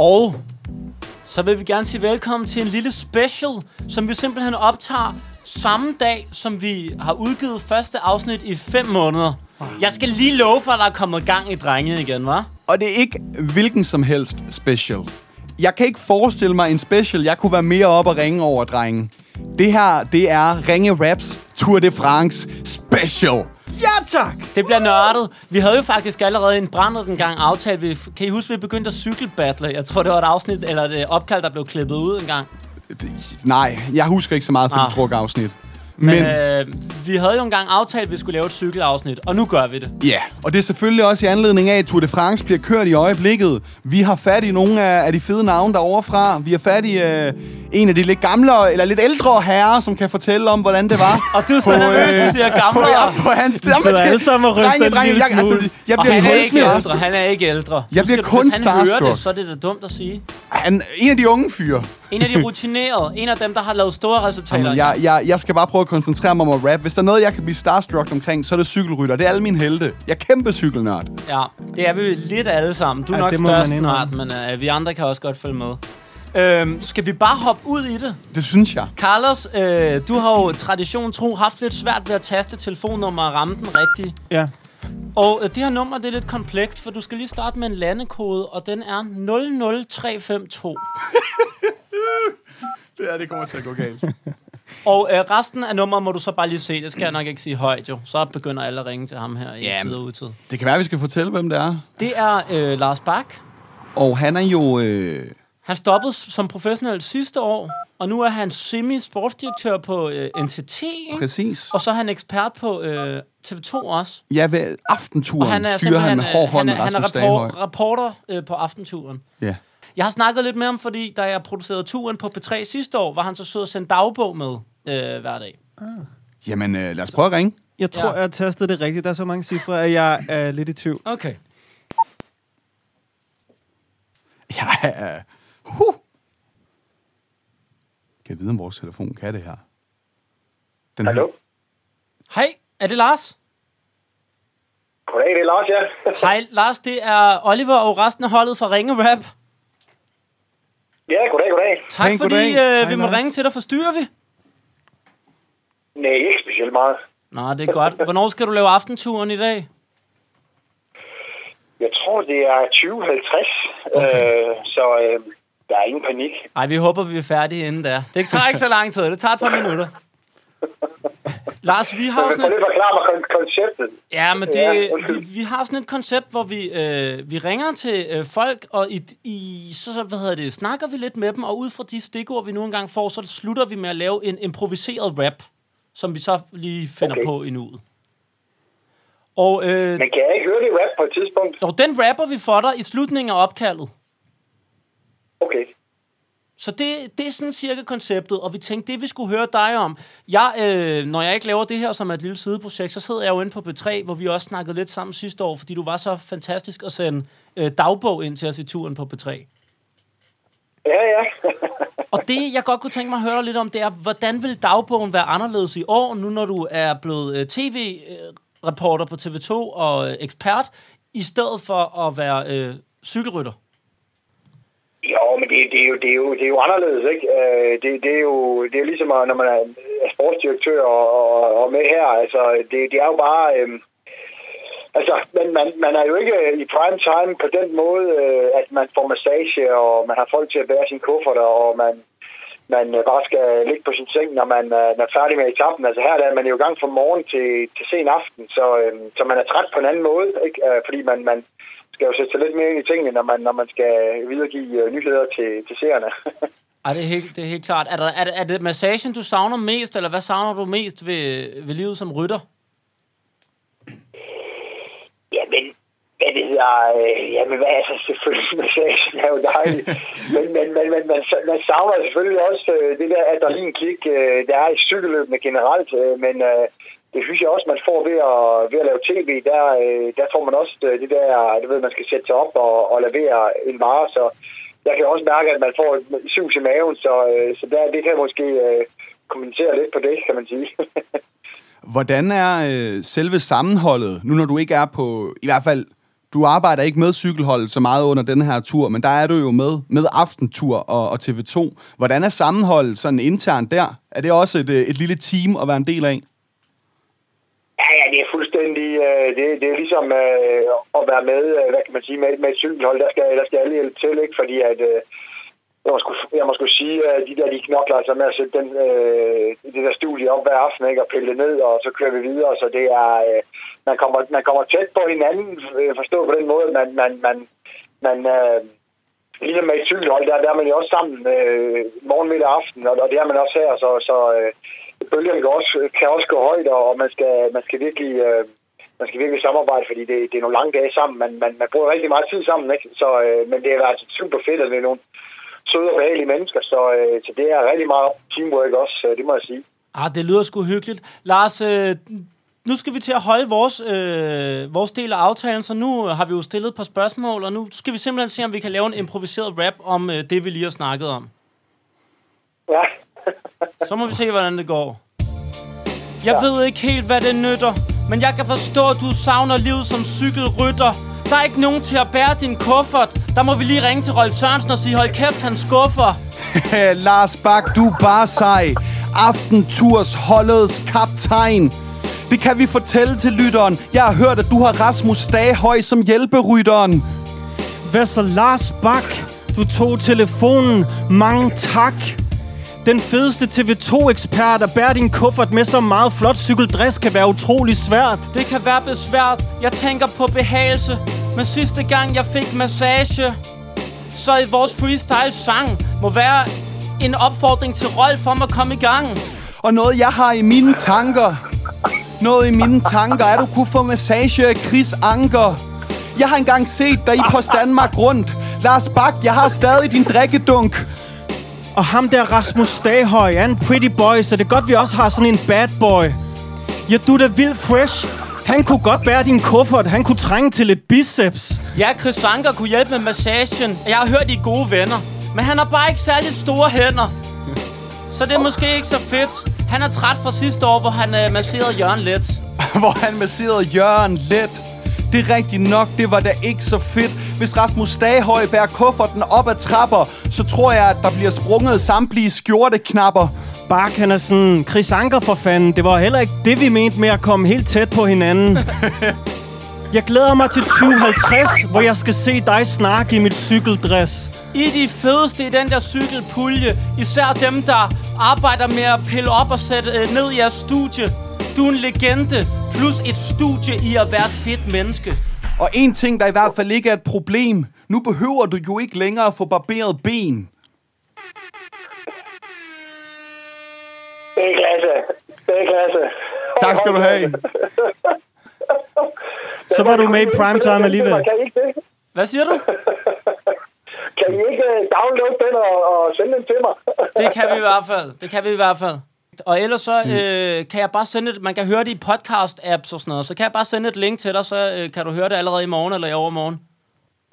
Og så vil vi gerne sige velkommen til en lille special, som vi simpelthen optager samme dag, som vi har udgivet første afsnit i 5 måneder. Jeg skal lige love for, at der er kommet gang i drengene igen, hva'? Og det er ikke hvilken som helst special. Jeg kan ikke forestille mig en special, jeg kunne være mere op og ringe over, drenge. Det her, det er Ringe Raps Tour de France Special. Ja, tak! Det bliver nørdet. Vi havde jo faktisk allerede en brænder den gang aftalt. Vi, kan I huske, vi begyndte at cykelbattle? Jeg tror, det var et afsnit, eller et opkald, der blev klippet ud en gang. Nej, jeg husker ikke så meget fra Ah. det druk-afsnit. Men, Men øh, vi havde jo engang aftalt, at vi skulle lave et cykelafsnit, og nu gør vi det. Ja, og det er selvfølgelig også i anledning af, at Tour de France bliver kørt i øjeblikket. Vi har fat i nogle af, af de fede navne derovre fra. Vi har fat i øh, en af de lidt gamle, eller lidt ældre herrer, som kan fortælle om, hvordan det var. Og du er så På, nervøs, øh, du siger gamle. på, ja, på hans Vi sidder alle sammen og ryster Drenge, en drenge, lille jeg, altså, jeg og bliver han er ikke ældre. starstruck. Han er ikke ældre. Jeg bliver kun Hvis han hører starstruck. det, så er det da dumt at sige. Han, en af de unge fyre. En af de rutinerede. En af dem, der har lavet store resultater. Jamen, jeg, jeg, jeg skal bare prøve at koncentrere mig om at rap. Hvis der er noget, jeg kan blive starstruck omkring, så er det cykelrytter. Det er alle mine helte. Jeg er kæmpe cykelnørd. Ja, det er vi lidt alle sammen. Du er Ja, nok størst snart, men øh, vi andre kan også godt følge med. Øhm, skal vi bare hoppe ud i det? Det synes jeg. Carlos, øh, du har jo tradition tro haft lidt svært ved at taste telefonnummer og ramme den rigtige. Ja. Og øh, det her nummer det er lidt komplekst, for du skal lige starte med en landekode, og den er 00352. Det er, det kommer til at gå galt. Og øh, resten af nummeret må du så bare lige se. Det skal jeg nok ikke sige højt, jo. Så begynder alle at ringe til ham her i Jamen. tid og utid. det kan være, vi skal fortælle, hvem det er. Det er øh, Lars Bak. Og han er jo... Øh, Han stoppede som professionel sidste år, og nu er han semi-sportsdirektør på øh, NTT, ikke? præcis. og så er han ekspert på øh, TV2 også. Ja, ved aftenturen Og han er styrer han med hård hånd han er, han er Daghøj. rapporter øh, på aftenturen. Ja. Jeg har snakket lidt med ham, fordi da jeg producerede turen på P3 sidste år, var han så sød at sende dagbog med øh, hver dag. Jamen, øh, lad os prøve at ringe. Jeg tror, Ja. jeg har tastet det rigtigt. Der er så mange cifre, at jeg er lidt i tvivl. Okay. Ja, huh. Kan jeg vide, om vores telefon kan det her? Den Hallo? Hej, er det Lars? Goddag, det er Lars, ja. Hej, Lars, det er Oliver og resten af holdet fra Ringe Rap. Ja, goddag, goddag. Tak Pænt fordi goddag. øh, vi må Lars. ringe til dig. Forstyrrer vi? Nej, ikke specielt meget. Nå, det er godt. Hvornår skal du lave aftenturen i dag? Jeg tror, det er 2050, Okay. øh, så øh, der er ingen panik. Nej, vi håber, vi er færdige inden da. Det tager ikke så lang tid. Det tager et par minutter. Lars, vi har sådan et... forklare mig kon- konceptet? Ja, men det, Ja, vi, undskyld. vi har sådan et koncept, hvor vi, øh, vi ringer til øh, folk, og i, i, så, så hvad hedder det, snakker vi lidt med dem, og ud fra de stikord, vi nu engang får, så slutter vi med at lave en improviseret rap, som vi så lige finder Okay. på i nuet. Og, øh, Men kan jeg ikke høre det rap på et tidspunkt? og den rapper vi for dig i slutningen af opkaldet. Okay. Så det, det er sådan cirka konceptet, og vi tænkte, det vi skulle høre dig om. Jeg, øh, når jeg ikke laver det her som et lille sideprojekt, så sidder jeg jo inde på P3, hvor vi også snakkede lidt sammen sidste år, fordi du var så fantastisk at sende øh, dagbog ind til os i turen på P3. Ja, ja. Og det, jeg godt kunne tænke mig at høre lidt om, det er, hvordan vil dagbogen være anderledes i år, nu når du er blevet øh, tv-reporter på TV2 og øh, ekspert, i stedet for at være øh, cykelrytter? Jo, men det, det, er jo, det, er jo, det er jo anderledes, ikke? Øh, det, det, er jo, det er jo ligesom, når man er sportsdirektør og, og, og med her, altså, det, det er jo bare... Øh, Altså, men man, man er jo ikke i prime time på den måde, øh, at man får massage, og man har folk til at bære sine kufferter, og man, man bare skal ligge på sin seng, når man, øh, man er færdig med etappen. Altså her er man jo i gang fra morgen til, til sen aften, så, øh, så man er træt på en anden måde, ikke? Øh, fordi man, man skal jo sætte sig lidt mere ind i tingene, når man, når man skal videregive øh, nyheder til, til seerne. Ej, det er helt, det er helt klart. Er, der, er, det, er det massagen, du savner mest, eller hvad savner du mest ved, ved livet som rytter? Ja, men hvad det hedder, øh, jamen hvad altså selvfølgelig massagen er jo dejlig, men, men, men, men man, man savner selvfølgelig også øh, det der adrenalinkick, øh, der er i cykelløbene generelt, øh, men øh, det synes jeg også, man får ved at, ved at lave tv, der, øh, der får man også øh, det der, du ved, man skal sætte sig op og, og levere en vare, så jeg kan også mærke, at man får et sus i maven, så, øh, så der, det kan måske øh, kommentere lidt på det, kan man sige. Hvordan er øh, selve sammenholdet, nu når du ikke er på, i hvert fald du arbejder ikke med cykelholdet så meget under den her tur, men der er du jo med, med Aftentur og, og TV2. Hvordan er sammenholdet sådan internt der? Er det også et, øh, et lille team at være en del af? Ja, ja, det er fuldstændig... Øh, det, det er ligesom øh, at være med, øh, hvad kan man sige, med, med et cykelhold. Der skal, der skal alle hjælpe til, ikke? Fordi at... Øh, jeg må, sgu, jeg må sgu sige, at de der, de knokler altså med at sætte den, øh, det der studie op hver aften, ikke? Og pille det ned, og så kører vi videre. Så det er... Øh, man, kommer, man kommer tæt på hinanden, øh, forstået på den måde, man... man, man, man øh, ligesom med et cykelhold, der, der er man jo også sammen øh, morgen, middag og aften, og, og det er man også her, så, så øh, bølgerne kan også, kan også gå højt, og man skal, man skal virkelig... Øh, man skal virkelig samarbejde, fordi det, det er nogle lange dage sammen. Man, man, man bruger rigtig meget tid sammen, ikke? Så, øh, men det er altså super fedt, at det er nogle søde og behagelige mennesker, så, øh, så det er rigtig meget teamwork også, øh, det må jeg sige. Ah, det lyder sgu hyggeligt. Lars, øh, nu skal vi til at holde vores, øh, vores del af aftalen, så nu har vi jo stillet et par spørgsmål, og nu skal vi simpelthen se, om vi kan lave en improviseret rap om øh, det, vi lige har snakket om. Ja. Så må vi se, hvordan det går. Jeg ja. ved ikke helt, hvad det nytter, men jeg kan forstå, at du savner livet som cykelrytter. Der er ikke nogen til at bære din kuffert. Der må vi lige ringe til Rolf Sørensen og sige, hold kæft, han skuffer. Lars Bak, du er bare sej. Aftenturs holdets kaptajn. Det kan vi fortælle til lytteren. Jeg har hørt, at du har Rasmus Staghøj som hjælperytteren. Hvad så, Lars Bak? Du tog telefonen. Mange tak. Den fedeste TV2-ekspert at bære din kuffert med så meget flot cykeldress kan være utrolig svært. Det kan være besvært. Jeg tænker på behagelse. Men sidste gang, jeg fik massage, så i vores freestyle-sang må være en opfordring til Rolf om at komme i gang. Og noget, jeg har i mine tanker. Noget i mine tanker er, at du kunne få massage af Chris Anker. Jeg har engang set dig i Post Danmark rundt. Lars Bak, jeg har stadig din drikkedunk. Og ham der Rasmus Staghøj er en pretty boy, så det er godt, vi også har sådan en bad boy. Ja, du er da vildt fresh. Han kunne godt bære din kuffert. Han kunne trænge til lidt biceps. Ja, Chris Anker kunne hjælpe med massagen. Jeg har hørt, I er gode venner. Men han har bare ikke særlig store hænder. Så det er måske ikke så fedt. Han er træt fra sidste år, hvor han øh, masserede Jørgen lidt. hvor han masserede Jørgen let. Det er rigtigt nok, det var da ikke så fedt. Hvis Rasmus Staghøj bærer kufferten op ad trapper, så tror jeg, at der bliver sprunget samtlige skjorteknapper. Bak, han er sådan, Chris Anker for fanden. Det var heller ikke det, vi mente med at komme helt tæt på hinanden. Jeg glæder mig til 2050, hvor jeg skal se dig snakke i mit cykeldress. I de fedeste i den der cykelpulje. Især dem, der arbejder med at pille op og sætte øh, ned i jeres studie. Du er en legende, plus et studie i at være et fedt menneske. Og en ting, der i hvert fald ikke er et problem. Nu behøver du jo ikke længere at få barberet ben. Det er klasse. Det er klasse. Tak skal du have. Så var du med i primetime alligevel. Kan I ikke det? Hvad siger du? Kan I ikke øh, downloade den og, og sende den til mig? Det kan vi i hvert fald. Det kan vi i hvert fald. Og ellers så øh, kan jeg bare sende et, man kan høre det i podcast-apps og sådan noget, så kan jeg bare sende et link til dig, så øh, kan du høre det allerede i morgen eller i overmorgen.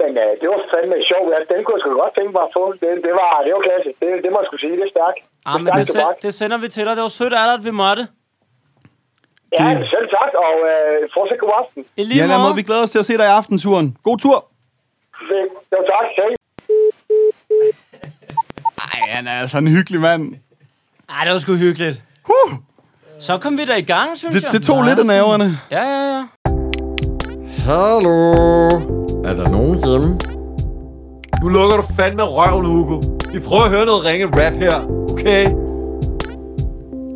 Men øh, det var fandme sjovt. Ja, den kunne jeg sgu godt tænke mig at få. Det, det, var, det var klasse. Det, det må jeg sgu sige. Det er stærkt. Ah, men det, se, det sender vi til dig. Det var sødt af dig, at vi måtte. Ja, selv tak, og øh, fortsæt god aften. I lige Ja, måde. vi glæder os til at se dig i aftenturen. God tur. Fedt. Jo, tak. Hej. Ej, han er altså en hyggelig mand. Ej, det var sgu hyggeligt. Huh. Så kom vi da i gang, synes Det, jeg. det tog lidt af nerverne. Ja, ja, ja. Hallo? Er der nogen hjemme? Nu lukker du fandme røven, Hugo. Vi prøver at høre noget ringe rap her, okay?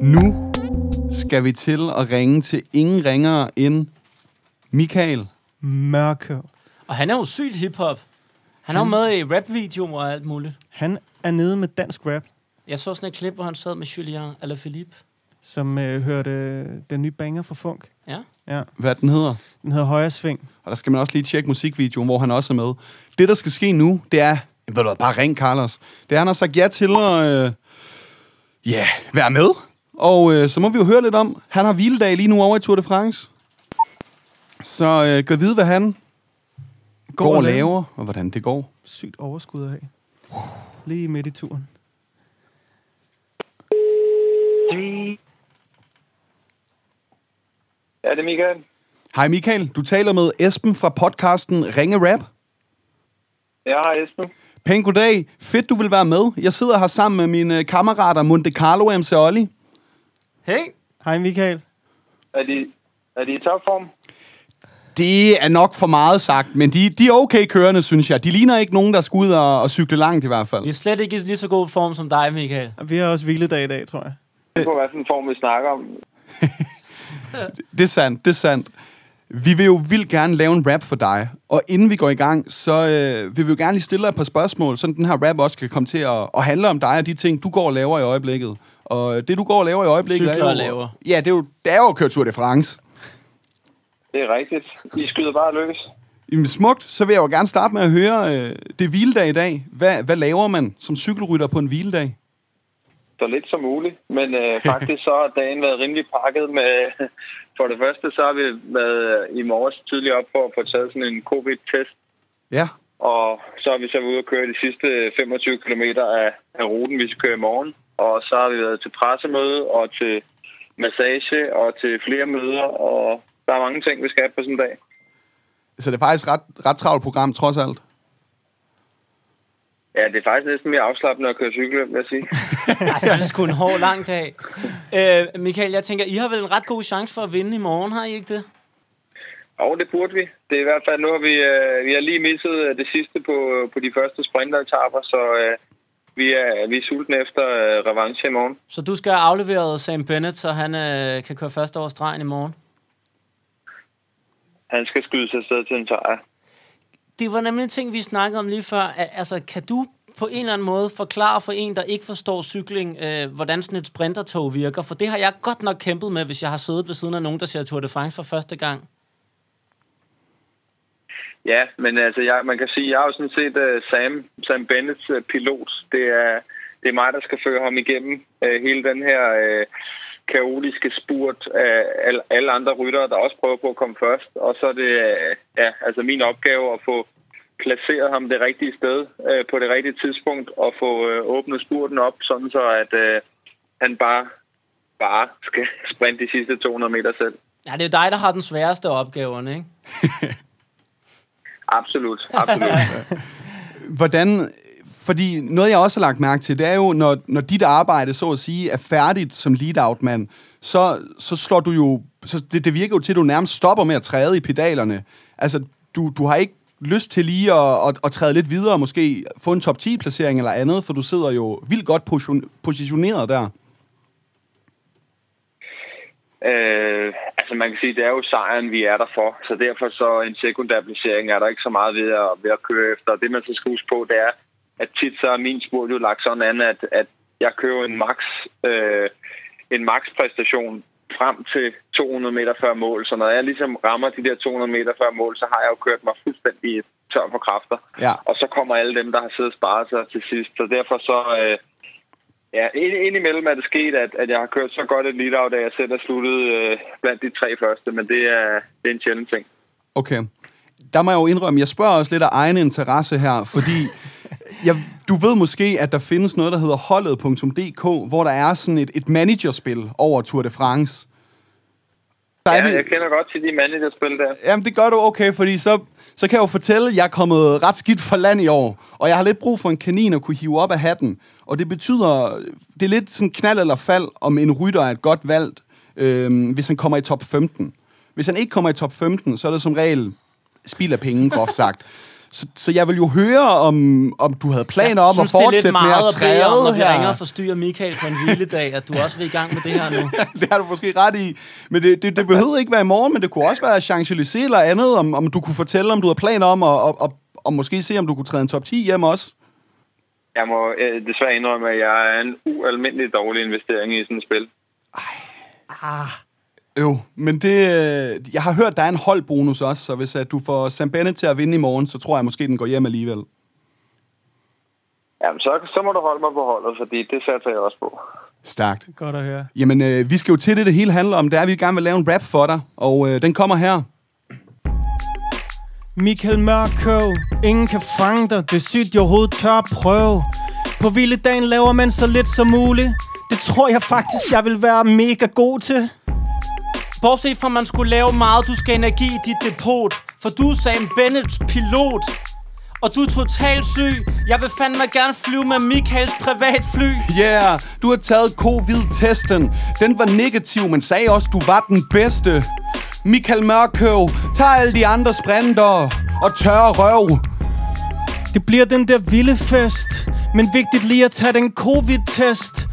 Nu skal vi til at ringe til ingen ringere end Michael. Mørke. Og han er jo sygt hiphop. Han er jo med i rap-videoer og alt muligt. Han er nede med dansk rap, Jeg så sådan et klip, hvor han sad med Julien Alaphilippe. som øh, hørte øh, den nye banger fra Funk. Ja. Ja, Hvad den hedder. den hedder Højre Sving. Og der skal man også lige tjekke musikvideoen, hvor han også er med. Det, der skal ske nu, det er... Ved du hvad, bare ring Carlos. Det er, han har sagt ja til at... Øh, ja, være med. Og øh, så må vi jo høre lidt om... Han har hviledag lige nu over i Tour de France. Så øh, kan vi vide, hvad han går, går og lave. laver, og hvordan det går. Sygt overskud have. Lige midt i turen. Ja, det er Michael. Hej Michael, du taler med Esben fra podcasten Ringe Rap. Jeg har Esben. Pæn goddag. Fedt, du vil være med. Jeg sidder her sammen med mine kammerater Monte Carlo MC Olli. Hey, Hej Michael. Er de, er de i topform? Det er nok for meget sagt, men de, de er okay kørende, synes jeg. De ligner ikke nogen, der skal ud og, og cykle langt i hvert fald. vi er slet ikke i lige så god form som dig, Michael. Vi har også hviledag i dag, tror jeg. På hvad for en form vi snakker om. Det er sandt, det er sandt. Vi vil jo vildt gerne lave en rap for dig. Og inden vi går i gang, så øh, vil vi jo gerne lige stille dig et par spørgsmål, så den her rap også kan komme til at, at handle om dig og de ting, du går og laver i øjeblikket. Og det, du går og laver i øjeblikket, Cykler er jo... laver. Ja, det er jo, det er jo at køre Tour de France. Det er rigtigt. I skyder bare lykkes. Jamen, smukt. Så vil jeg jo gerne starte med at høre, øh, det er hviledag i dag. Hvad, hvad laver man som cykelrytter på en hviledag? Så lidt som muligt. Men øh, faktisk så har dagen været rimelig pakket med... For det første, så har vi været i morges tidligt op for at få taget sådan en covid-test. Ja. Og så har vi så været ude og køre de sidste 25 km af, af ruten, vi skal køre i morgen. Og så har vi været til pressemøde og til massage og til flere møder. Og der er mange ting, vi skal have på sådan en dag. Så det er faktisk ret, ret travlt program, trods alt. Ja, det er faktisk næsten mere afslappende at køre cykel, vil jeg sige. Altså, det er sgu en hård lang dag. Øh, Michael, jeg tænker, I har vel en ret god chance for at vinde i morgen, har I ikke det? Og det burde vi. Det er i hvert fald, nu har vi, øh, vi har lige misset øh, det sidste på, på de første sprinteretapper, så øh, vi, er, vi er sultne efter øh, revanche i morgen. Så du skal have afleveret Sam Bennett, så han øh, kan køre første over stregen i morgen? Han skal skyde sig afsted til en sejr. Det var nemlig en ting, vi snakkede om lige før. Altså, kan du på en eller anden måde forklare for en, der ikke forstår cykling, øh, hvordan sådan et sprintertog virker? For det har jeg godt nok kæmpet med, hvis jeg har siddet ved siden af nogen, der ser Tour de France for første gang. Ja, men altså, jeg, man kan sige, jeg har jo sådan set uh, Sam, Sam Bennets uh, pilot. Det er, det er mig, der skal føre ham igennem uh, hele den her uh, kaotiske spurt af alle, andre ryttere, der også prøver på at komme først. Og så er det ja, altså min opgave at få placeret ham det rigtige sted uh, på det rigtige tidspunkt og få uh, åbnet spurten op, sådan så at uh, han bare, bare skal sprinte de sidste 200 meter selv. Ja, det er dig, der har den sværeste opgaverne, ikke? Absolut, absolut. Hvordan, fordi noget, jeg også har lagt mærke til, det er jo, når, når dit arbejde, så at sige, er færdigt som lead-out-mand, så, så slår du jo, så det, det virker jo til, at du nærmest stopper med at træde i pedalerne. Altså, du, du har ikke lyst til lige at, at, at træde lidt videre, og måske få en top 10-placering eller andet, for du sidder jo vildt godt positioneret der. Øh, altså man kan sige, det er jo sejren, vi er der for, så derfor så en sekundær placering er der ikke så meget ved at, ved at køre efter. Det man så skal huske på, det er, at tit så er min spurt jo lagt sådan an, at, at jeg kører en max, øh, en max præstation frem til 200 meter før mål. Så når jeg ligesom rammer de der 200 meter før mål, så har jeg jo kørt mig fuldstændig tør for kræfter. Ja. Og så kommer alle dem, der har siddet og sparet sig til sidst. Så derfor så... Øh, Ja, ind, indimellem er det sket, at, at jeg har kørt så godt et lead-out, at jeg selv er sluttet øh, blandt de tre første, men det er, det er en sjælden ting. Okay. Der må jeg jo indrømme, jeg spørger også lidt af egen interesse her, fordi jeg, du ved måske, at der findes noget, der hedder holdet.dk, hvor der er sådan et, et managerspil over Tour de France. Der Ja, vi- jeg kender godt til de managerspil der. Jamen, det gør du okay, fordi så, så kan jeg jo fortælle, at jeg er kommet ret skidt for land i år, og jeg har lidt brug for en kanin at kunne hive op af hatten. Og det betyder, det er lidt sådan knald eller fald, om en rytter er et godt valg, øh, hvis han kommer i top 15. Hvis han ikke kommer i top 15, så er det som regel spild af penge, groft sagt. Så, så jeg vil jo høre, om, om du havde planer om synes, at det er lidt fortsætte med meget at at bede om, når træde vi ringer her. og forstyrrer Michael på en hviledag, at du også vil i gang med det her nu. det har du måske ret i. Men det, det, det behøvede ikke være i morgen, men det kunne også være Champs-Élysées eller andet, om, om du kunne fortælle, om du havde planer om at, at, at, at måske se, om du kunne træde en top 10 hjem også. Jeg må øh, desværre indrømme, at jeg er en ualmindelig dårlig investering i sådan et spil. Jo, men det, øh, jeg har hørt, der er en holdbonus også, så hvis at du får Sam Bennett til at vinde i morgen, så tror jeg måske, den går hjem alligevel. Jamen, så, så må du holde mig på holdet, fordi det satser jeg også på. Stærkt. Godt at høre. Jamen, øh, vi skal jo til det, det hele handler om. Det er, at vi gerne vil lave en rap for dig, og øh, den kommer her. Michael Mørkøv, ingen kan fange dig, det er sygt, jeg overhovedet tør at prøve. På hviledagen laver man så lidt som muligt, det tror jeg faktisk, jeg vil være mega god til. Bortset fra, man skulle lave meget, du skal energi i dit depot. For du er Sam Bennets pilot. Og du er totalt syg. Jeg vil fandme gerne flyve med Michaels privatfly. Yeah, du har taget covid-testen. Den var negativ, men sagde også, du var den bedste. Michael Mørkøv, tag alle de andre sprinter og tørre røv. Det bliver den der vilde fest. Men vigtigt lige at tage den covid-test.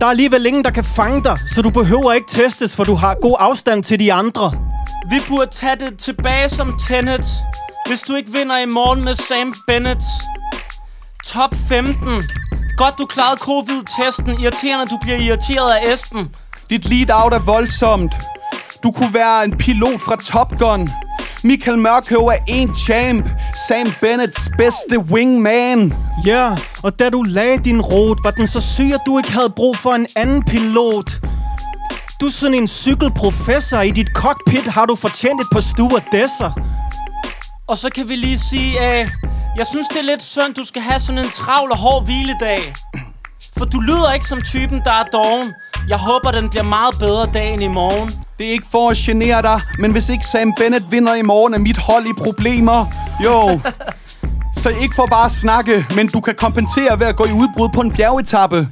Der er alligevel ingen, der kan fange dig, så du behøver ikke testes, for du har god afstand til de andre. Vi burde tage det tilbage som Tenet. Hvis du ikke vinder i morgen med Sam Bennett. Top 15. Godt, du klarede covid-testen. Irriterende, du bliver irriteret af Esben. Dit lead-out er voldsomt. Du kunne være en pilot fra Top Gun. Michael Mørkøv er en champ. Sam Bennets bedste wingman. Ja, yeah, og da du lagde din rot, var den så syg, at du ikke havde brug for en anden pilot. Du er sådan en cykelprofessor. I dit cockpit har du fortjent et par stewardesser. Og så kan vi lige sige, at jeg synes, det er lidt synd, du skal have sådan en travl og hård hviledag. For du lyder ikke som typen, der er doven. Jeg håber, den bliver meget bedre dagen i morgen. Det er ikke for at genere dig, men hvis ikke Sam Bennett vinder i morgen, er mit hold i problemer. Jo. Så ikke for bare at snakke, men du kan kompensere ved at gå i udbrud på en bjergetappe.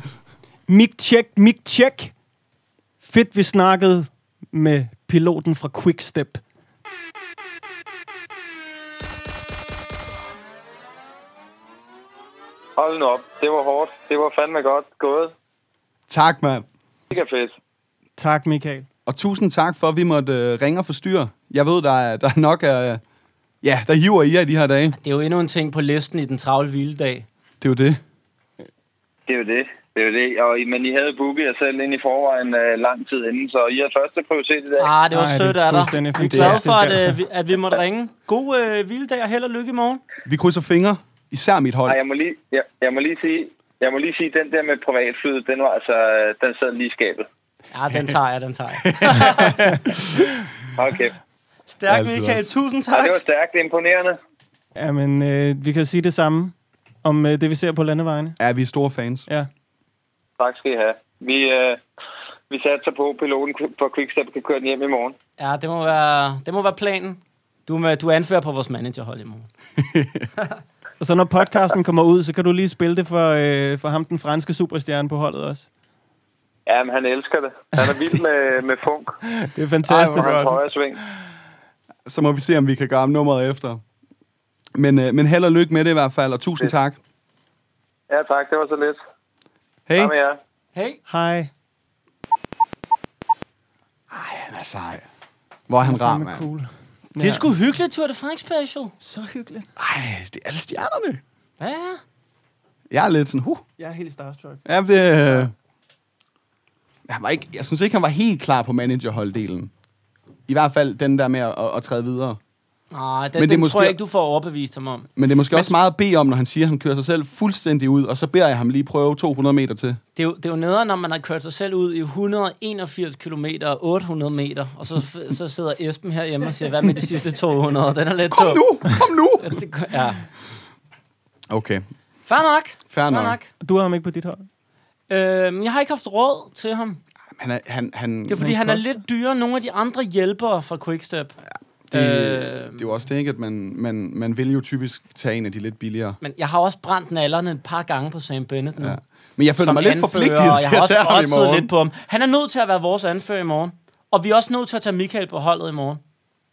Mic check, mic check. Fedt, vi snakkede med piloten fra Quickstep. Hold nu op. Det var hårdt. Det var fandme godt gået. Tak, mand. Det er fedt. Tak, Michael. Og tusind tak for, at vi måtte øh, ringe og forstyrre. Jeg ved, der er, der er nok af... Ja, der hiver i jer i de her dage. Det er jo endnu en ting på listen i den travle hviledag. Det er jo det. Det er jo det. Det er jo det. Og, men I havde booket jer selv ind i forvejen øh, lang tid inden, så I har første prioritet i dag. Ah, det var Ej, det er sødt af dig. Vi er glade for, at, altså. øh, vi, at vi måtte ringe. God øh, hviledag og held og lykke i morgen. Vi krydser fingre. Især mit hold. Ej, jeg må lige, jeg, jeg må lige sige, jeg må lige sige, den der med privatflyet, den var altså, øh, den sad lige i skabet. Ja, den tager jeg, den tager jeg. Okay. Stærk, Altid Michael. også. Tusind Ja, tak. det var stærkt imponerende. Jamen, øh, vi kan sige det samme om øh, det, vi ser på landevejene. Ja, vi er store fans. Ja. Tak skal I have. Vi, øh, vi satser på, at piloten for Quickstep kan køre den hjem i morgen. Ja, det må være, det må være planen. Du, er med, du er anfører på vores managerhold i morgen. Og så når podcasten kommer ud, så kan du lige spille det for, øh, for ham, den franske superstjerne på holdet også. Ja, men han elsker det. Han er vild med, med funk Det er fantastisk. Ej, højre sving. Så må vi se, om vi kan gøre nummeret efter. Men, øh, men held og lykke med det i hvert fald, og tusind tak. Ja, tak. Det var så lidt. Hej. Hej med jer. Hej. Han er sej. Hvor er han rar, Fandme mand. cool. Det er sgu hyggeligt, Tour de France special. Så hyggeligt. Ej, det er alle stjernerne. Ja, ja. Jeg er lidt sådan, huh. Jeg er helt starstruck. Ja, det... Øh... Han var ikke, jeg synes ikke, han var helt klar på managerholddelen. I hvert fald den der med at, at, træde videre. Nej, den, Men Men det den måske- tror jeg ikke, du får overbevist ham om. Men det er måske også meget at bede om, når han siger, at han kører sig selv fuldstændig ud, og så beder jeg ham lige prøve 200 meter til. Det er, jo, det er jo nederen, når man har kørt sig selv ud i 181 km og 800 meter, og så, så sidder Esben herhjemme og siger, hvad med de sidste 200? Den er lidt Kom tung. nu! Kom nu! Ja. Okay, Fair nok. fair nok. Du har ham ikke på dit hold? Øhm, jeg har ikke haft råd til ham. Han er, han, han, Det er fordi, Hvad han er koster? lidt dyrere end nogle af de andre hjælpere fra Quickstep. det, Øh. det er jo også det, ikke? At man, man, man vil jo typisk tage en af de lidt billigere. Men jeg har også brændt nallerne et par gange på Sam Bennett nu. Ja. Men jeg føler mig lidt forpligtet jeg til har at også tage ham i lidt på ham. Han er nødt til at være vores anfører i morgen. Og vi er også nødt til at tage Michael på holdet i morgen.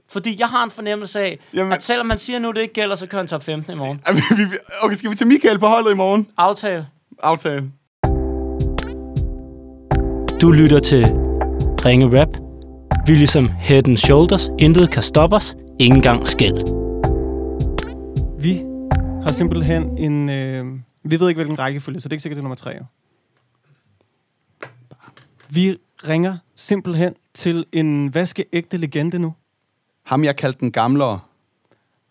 Fordi jeg har en fornemmelse af, Jamen- at selvom man siger nu, det ikke gælder, så kører han top 15 i morgen. Okay, skal vi tage Michael på holdet i morgen? Aftale. Aftale. Du lytter til Ringe Rap. Vi er ligesom Head and Shoulders. Intet kan stoppe os. Ingen gang skæld. Vi har simpelthen en... Øh, vi ved ikke, hvilken rækkefølge, så det er ikke sikkert, det er nummer tre. jo. Vi ringer simpelthen til en vaskeægte legende nu. Ham, jeg kaldte den gamlere.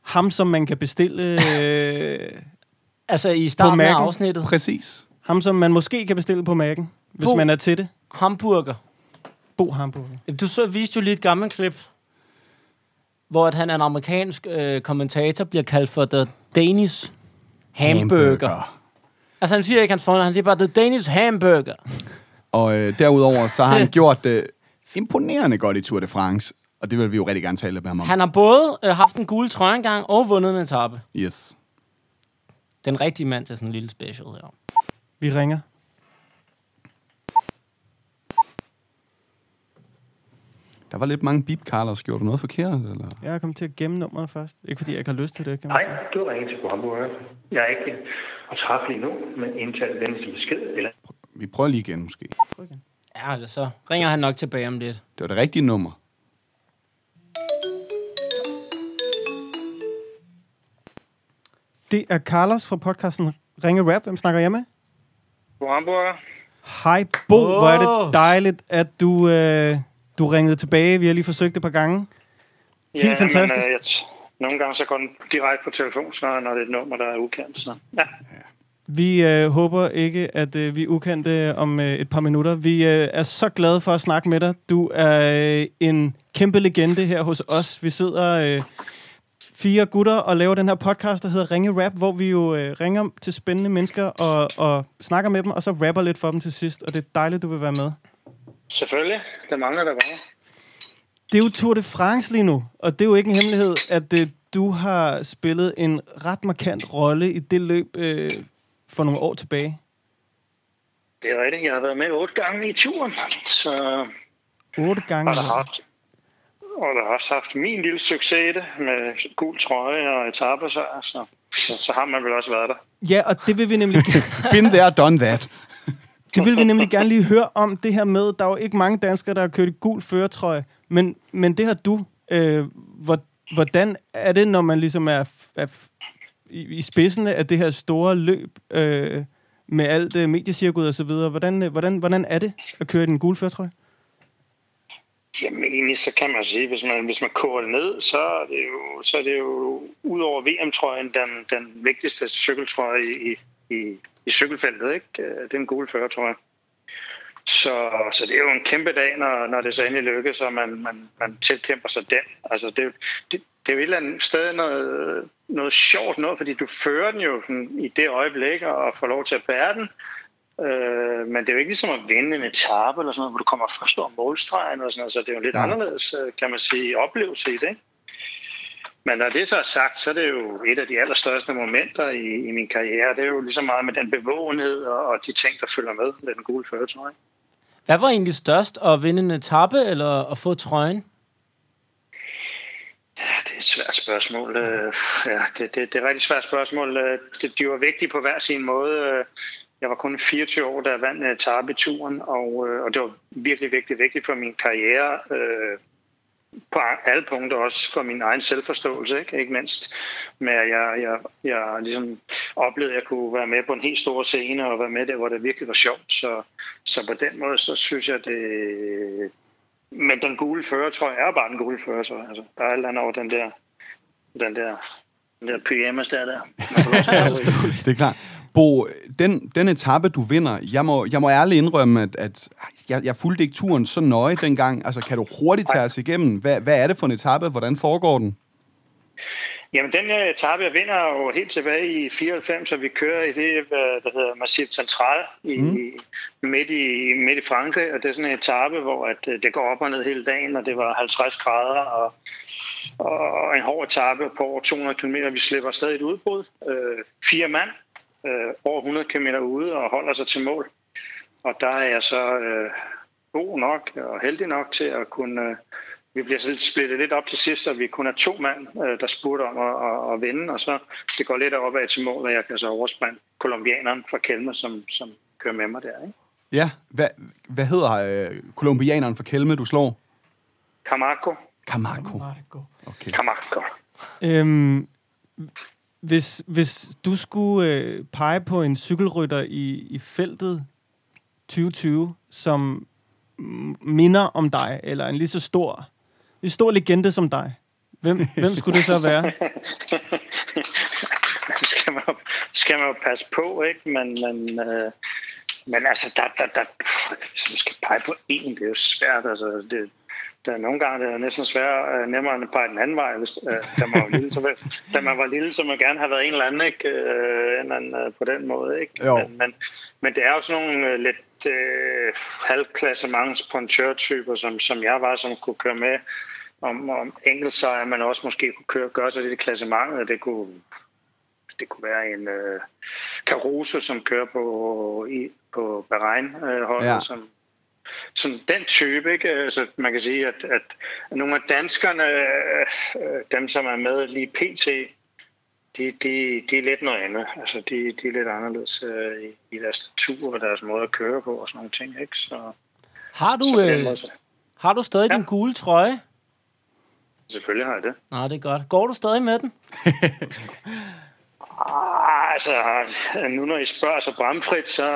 Ham, som man kan bestille... Øh, Altså i starten af afsnittet. Præcis. ham, som man måske kan bestille på Mac'en, hvis man er til det. Hamburger. Bo Hamburger. Du så viste jo lige et gammelt klip, hvor at han er en amerikansk øh, kommentator, bliver kaldt for The Danish Hamburger. hamburger. Altså han siger ikke hans fornavn, han siger bare The Danish Hamburger. Og øh, derudover, så har han gjort det imponerende godt i Tour de France. Og det vil vi jo rigtig gerne tale med ham om. Han har både øh, haft en gule trøje engang og vundet en etape. Yes. Den rigtige mand til sådan en lille special her. Vi ringer. Der var lidt mange beep, Carlos. Gjorde du noget forkert? Eller? Jeg er kommet til at gemme nummeret først. Ikke fordi jeg ikke har lyst til det, kan man Hej, sige. du ringer til Hamburg. Jeg er ikke at træffe lige nu, men indtal venligst besked, eller Vi prøver lige igen, måske. Ja, altså, så ringer han nok tilbage om lidt. Det var det rigtige nummer. Det er Carlos fra podcasten Ringe Rap. Hvem snakker jeg med? God hamburger. Hej Bo, oh. Hvor er det dejligt, at du, øh, du ringede tilbage. Vi har lige forsøgt det et par gange. Helt fantastisk. Men, øh, jeg t- nogle gange så går den direkte på telefon, så når det er et nummer, der er ukendt. Så. Ja. Vi øh, håber ikke, at øh, vi er ukendte om øh, et par minutter. Vi øh, er så glade for at snakke med dig. Du er øh, en kæmpe legende her hos os. Vi sidder øh, fire gutter og laver den her podcast, der hedder Ringe Rap, hvor vi jo øh, ringer til spændende mennesker og, og snakker med dem, og så rapper lidt for dem til sidst. Og det er dejligt, du vil være med. Selvfølgelig. Det mangler der bare. Det er jo Tour de France lige nu, og det er jo ikke en hemmelighed, at øh, du har spillet en ret markant rolle i det løb øh, for nogle år tilbage. Det er rigtigt. Jeg har været med otte gange i turen, så Otte gange. og der har haft, og der har også haft min lille succes i det, med gul trøje og etaper, så, så, så, så har man vel også været der. Ja, og det vil vi nemlig Been there, done that. Det vil vi nemlig gerne lige høre om det her med. Der er jo ikke mange danskere, der har kørt i gul føretrøje, men, men det har du. Øh, hvordan er det, når man ligesom er, er i, i spidsen af det her store løb øh, med alt øh, mediecirkuit og så videre? Hvordan, øh, hvordan, hvordan er det at køre i den gule føretrøje? Jamen egentlig, så kan man sige, hvis man, hvis man koger det ned, så er det jo, så er det jo ud over VM-trøjen den, den vigtigste cykeltrøje i, i, i cykelfeltet, ikke? Øh, Det er en gul førertrøje. Så, så det er jo en kæmpe dag, når, når det så endelig lykkes, og man, man, man tilkæmper sig den. Altså det, det, det er jo et eller andet sted noget, noget sjovt noget, fordi du fører den jo sådan, i det øjeblik og får lov til at bære den. Øh, men det er jo ikke ligesom at vinde en etape eller sådan noget, hvor du kommer først over målstregen og sådan noget, så det er jo en lidt Ja. anderledes, øh, kan man sige, oplevelse i det. Ikke? Men når det så er sagt, så er det jo et af de allerstørste momenter i, i min karriere. Det er jo lige så meget med den bevågenhed og, og de ting, der følger med med den gule føretrøje. Hvad var egentlig størst, at vinde en etape eller at få trøjen? Ja, det er et svært spørgsmål. Øh, Ja, det, det, det er et rigtig svært spørgsmål. Øh, det- De var vigtige på hver sin måde. Øh, Jeg var kun 24 år, da jeg vandt etape i turen, og, og det var virkelig vigtigt, vigtigt for min karriere. På alle punkter også for min egen selvforståelse, ikke, ikke mindst med at jeg, jeg, jeg ligesom oplevede, at jeg kunne være med på en helt stor scene og være med der, hvor det virkelig var sjovt. Så, så på den måde, så synes jeg, det... Men den gule førertrøje er bare den gule førertrøje. Altså, der er alt andet over den der, den der, den der pyjamas der. der. Det er klart. Bo, den, den etape, du vinder, jeg må, jeg må ærligt indrømme, at, at jeg, jeg fulgte ikke turen så nøje dengang. Altså, kan du hurtigt tage os igennem? Hvad, hvad er det for en etape? Hvordan foregår den? Jamen, den her etape, jeg vinder jo helt tilbage i 94, så vi kører i det, der hedder Massif Central i, mm. midt, i, midt i Frankrig, og det er sådan en etape, hvor at, øh, det går op og ned hele dagen, og det var 50 grader, og, og en hård etape på over 200 km. Vi slipper stadig et udbrud. Øh, fire mand, øh, over 100 km ude, og holder sig til mål. Og der er jeg så øh, god nok og heldig nok til at kunne... Øh, vi bliver så splittet lidt op til sidst, og vi kun er to mand, øh, der spurgte om at, at, at vinde, og så det går lidt opad til mål, og jeg kan så overspringe kolumbianeren fra Kelme, som, som kører med mig der. Ikke? Ja, hvad, hvad hedder øh, kolumbianeren for Kelme, du slår? Camargo. Camargo. Okay. Camargo. Øhm, hvis, hvis du skulle øh, pege på en cykelrytter i, i feltet 2020, som minder om dig, eller en lige så stor, lige så stor legende som dig, hvem, hvem skulle det så være? skal man, skal man jo passe på, ikke? Men, men, øh, men altså, der, der, der, hvis man skal pege på en, det er jo svært. Altså, det, der er nogle gange, det er næsten svært, øh, nemmere end at pege den anden vej. Hvis, øh, da, man var lille, så, da man var lille, så man gerne have været en eller anden, ikke? Øh, den, anden, øh, på den måde. Ikke? Jo. Men, men, men det er jo sådan nogle øh, lidt øh, halvklassements typer som, som jeg var, som kunne køre med om, om enkeltsejr, men også måske kunne køre, gøre sig lidt i klassementet. Det kunne, det kunne være en øh, Caruso, som kører på, i, på Bahrein-holdet, Ja. ja. som, som den type, ikke? Altså, man kan sige, at, at nogle af danskerne, øh, dem som er med lige pt., de, de, de er lidt noget andet. Altså, de, de er lidt anderledes øh, i, i deres tur og deres måde at køre på og sådan nogle ting, ikke? Så, Har du, så øh, måde, så, har du stadig Ja. din gule trøje? selvfølgelig har jeg det. Nej, det er godt. Går du stadig med den? Altså, nu når I spørger så bramfrit, så,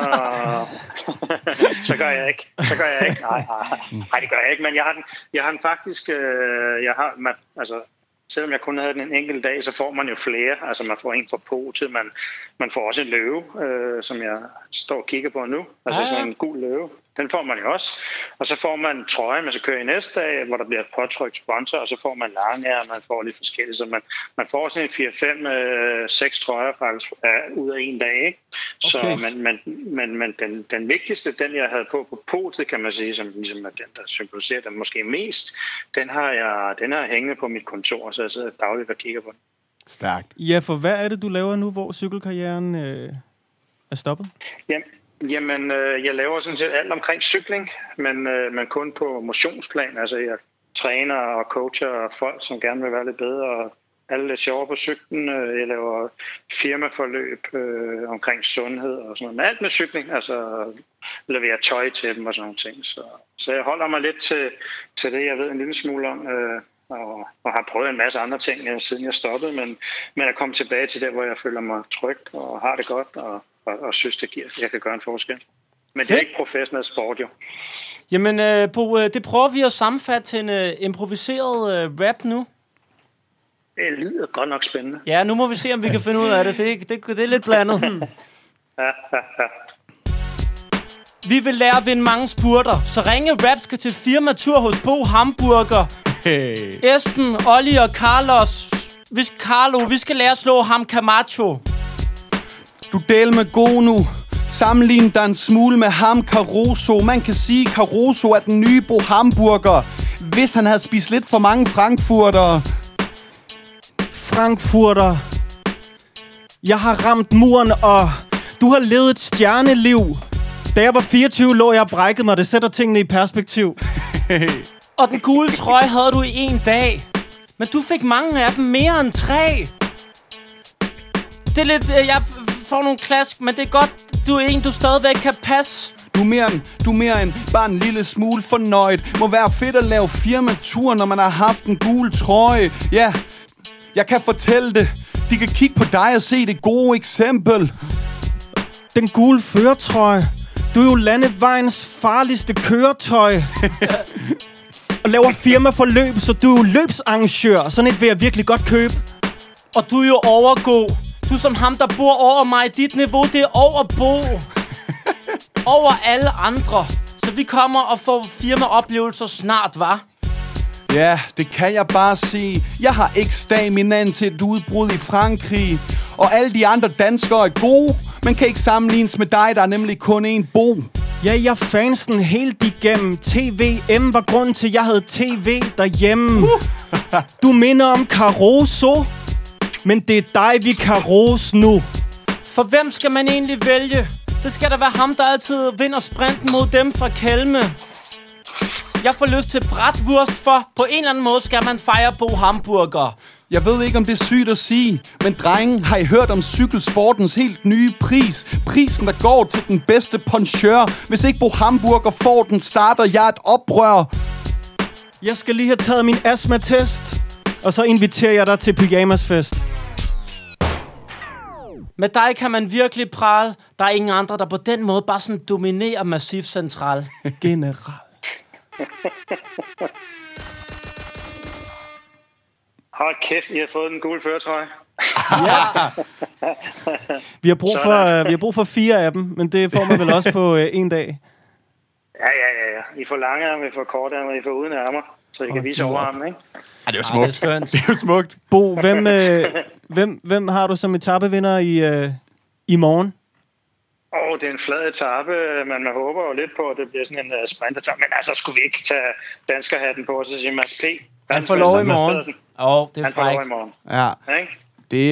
så gør jeg ikke. Så gør jeg ikke. Nej, nej, nej, det gør jeg ikke. Men jeg har den, jeg har den faktisk... Øh, jeg har, man, altså, selvom jeg kun havde den en enkelt dag, så får man jo flere. Altså, man får en for potet, man, man får også en løve, øh, som jeg står og kigger på nu. Altså, Ah, ja. sådan en gul løve. Den får man jo også. Og så får man trøje, man så kører i næste dag, hvor der bliver påtrykt sponsor, og så får man lange og man får lidt forskelligt. Så man, man får sådan en 4-5, øh, 6 trøjer faktisk øh, ud af en dag. Ikke? Så, Okay. men, men, men, men den, den vigtigste, den jeg havde på på potet, kan man sige, som ligesom er den, der symboliserer den måske mest, den har jeg, den har jeg hængende på mit kontor, så jeg sidder dagligt og kigger på den. Stærkt. Ja, for hvad er det, du laver nu, hvor cykelkarrieren øh, er stoppet? Jamen, jamen øh, jeg laver sådan set alt omkring cykling, men, øh, men kun på motionsplan. Altså, jeg træner og coacher folk, som gerne vil være lidt bedre, og alle lidt sjovere på cyklen. Øh, jeg laver firmaforløb øh, omkring sundhed og sådan noget. Men alt med cykling, altså leverer tøj til dem og sådan nogle ting. Så, så jeg holder mig lidt til, til det, jeg ved en lille smule om, øh, og, og har prøvet en masse andre ting, øh, siden jeg stoppede, men, men jeg kom tilbage til der, hvor jeg føler mig tryg og har det godt, og, og, og synes, det giver, jeg kan gøre en forskel. Men det er Fedt. ikke professionel sport, jo. Jamen, øh, Bo, øh, det prøver vi at sammenfatte til en øh, improviseret øh, rap nu. Det lyder godt nok spændende. Ja, nu må vi se, om vi kan finde ud af det. Det, det, det er lidt blandet. Ja, ja, ja. Vi vil lære at vinde mange spurter, så Ringe Rap skal til firmatur hos Bo Hamburger. Hey. Esben, Olli og Carlos. Vi, Carlo, vi skal lære at slå ham Camacho. Du del med god nu. Sammenlign dig en smule med ham Caruso. Man kan sige, Caruso er den nye Bo Hamburger. Hvis han havde spist lidt for mange frankfurter. Frankfurter. Jeg har ramt muren, og du har levet et stjerneliv. Da jeg var 24, lå jeg og brækkede mig. Det sætter tingene i perspektiv. Og den gule trøje havde du i en dag. Men du fik mange af dem mere end tre. Det er lidt... Øh, jeg får nogle klask, men det er godt, du er en, du stadigvæk kan passe. Du er mere end, du er mere end bare en lille smule fornøjet. Må være fedt at lave firmatur, når man har haft en gul trøje. Ja, jeg kan fortælle det. De kan kigge på dig og se det gode eksempel. Den gule føretrøje. Du er jo landevejens farligste køretøj. og laver firmaforløb, så du er jo løbsarrangør. Sådan et vil jeg virkelig godt købe. Og du er jo overgod. Du som ham, der bor over mig. Dit niveau, det er over Bo. over alle andre. Så vi kommer og får firmaoplevelser snart, var? Ja, det kan jeg bare sige. Jeg har ikke staminaen til et udbrud i Frankrig. Og alle de andre danskere er gode, men kan ikke sammenlignes med dig, der er nemlig kun en bo. Ja, jeg fansen helt igennem. TVM var grunden til, at jeg havde tv derhjemme. Du minder om Caruso, men det er dig, vi kan rose nu. For hvem skal man egentlig vælge? Det skal da være ham, der altid vinder sprinten mod dem fra Kelme. Jeg får lyst til bratwurst for. På en eller anden måde skal man fejre Bo Hamburger. Jeg ved ikke, om det er sygt at sige, men drenge, har I hørt om cykelsportens helt nye pris? Prisen, der går til den bedste ponchør. Hvis ikke Bo Hamburger får den, starter jeg et oprør. Jeg skal lige have taget min astmatest, og så inviterer jeg dig til pyjamasfest. Med dig kan man virkelig prale. Der er ingen andre, der på den måde bare sådan dominerer Massiv Central. General. Hold kæft, I har fået den gule føretrøje. Vi har, brug for, øh, vi har brug for fire af dem, men det får man vel også på øh, en dag. Ja, ja, ja, ja. I får lange ærmer, I får korte ærmer, I får uden ærmer. Så I kan vise overarmen, ikke? Ej, det er Ej, det er. Det er jo smukt. Bo, hvem, øh, hvem, hvem har du som etapevinder i, øh, i morgen? Og det er en flad etape, men man håber jo lidt på, at det bliver sådan en uh, sprintetappe. Men altså, skulle vi ikke tage danskerhatten på og så sige Mads P? Han får lov i morgen. Åh, oh, det er Han får lov i morgen. Ja, Ikke? det,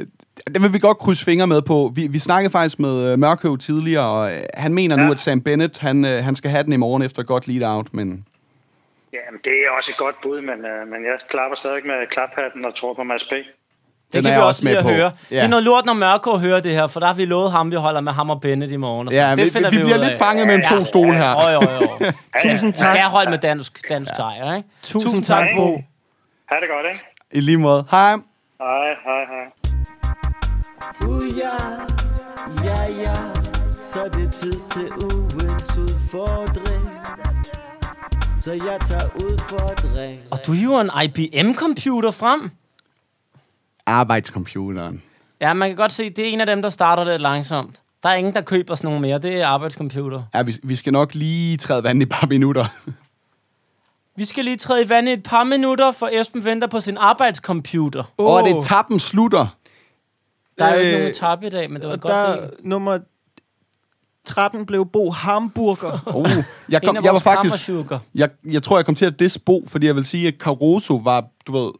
øh, det vil vi godt krydse fingre med på. Vi, vi snakkede faktisk med øh, Mørkøv tidligere, og øh, han mener nu, Ja. at Sam Bennett, han, øh, han skal have den i morgen efter godt lead-out, men... Jamen, det er også et godt bud, men, uh, men jeg klapper stadig med klaphatten og tror på Mads P. Det Den kan er vi jeg også også med at på. høre. Ja. Det er noget lort, når Mørko hører det her, for der har vi lovet ham, vi holder med ham og Bennett i morgen. og sådan Ja, noget. vi, det finder vi, vi ud bliver af. lidt fanget mellem to stole her. Jo, jo, jo. Tusind tak. skal holde med dansk, dansk sejr, ikke? Tusind tak, Bo. Ha' det godt, ikke? I lige måde. Hej. Hej, hej, hej. Uh, ja, ja, ja, så er det tid til ugens udfordring. Så jeg tager udfordring. Og du hiver en IBM-computer frem. Arbejdscomputeren. Ja, man kan godt se, det er en af dem, der starter lidt langsomt. Der er ingen, der køber sådan nogle mere. Det er arbejdscomputer. Ja, vi, vi skal nok lige træde vand i et par minutter. Vi skal lige træde i vand i et par minutter, for Esben venter på sin arbejdscomputer. Oh. Og det tappen slutter. Der er jo ikke Øh, nogen etape i dag, men det var godt der... nummer 13 blev Bo Hamburger. Oh. Jeg, kom, jeg var faktisk... Jeg, jeg tror, jeg kom til at disbo, fordi jeg vil sige, at Caruso var, du ved,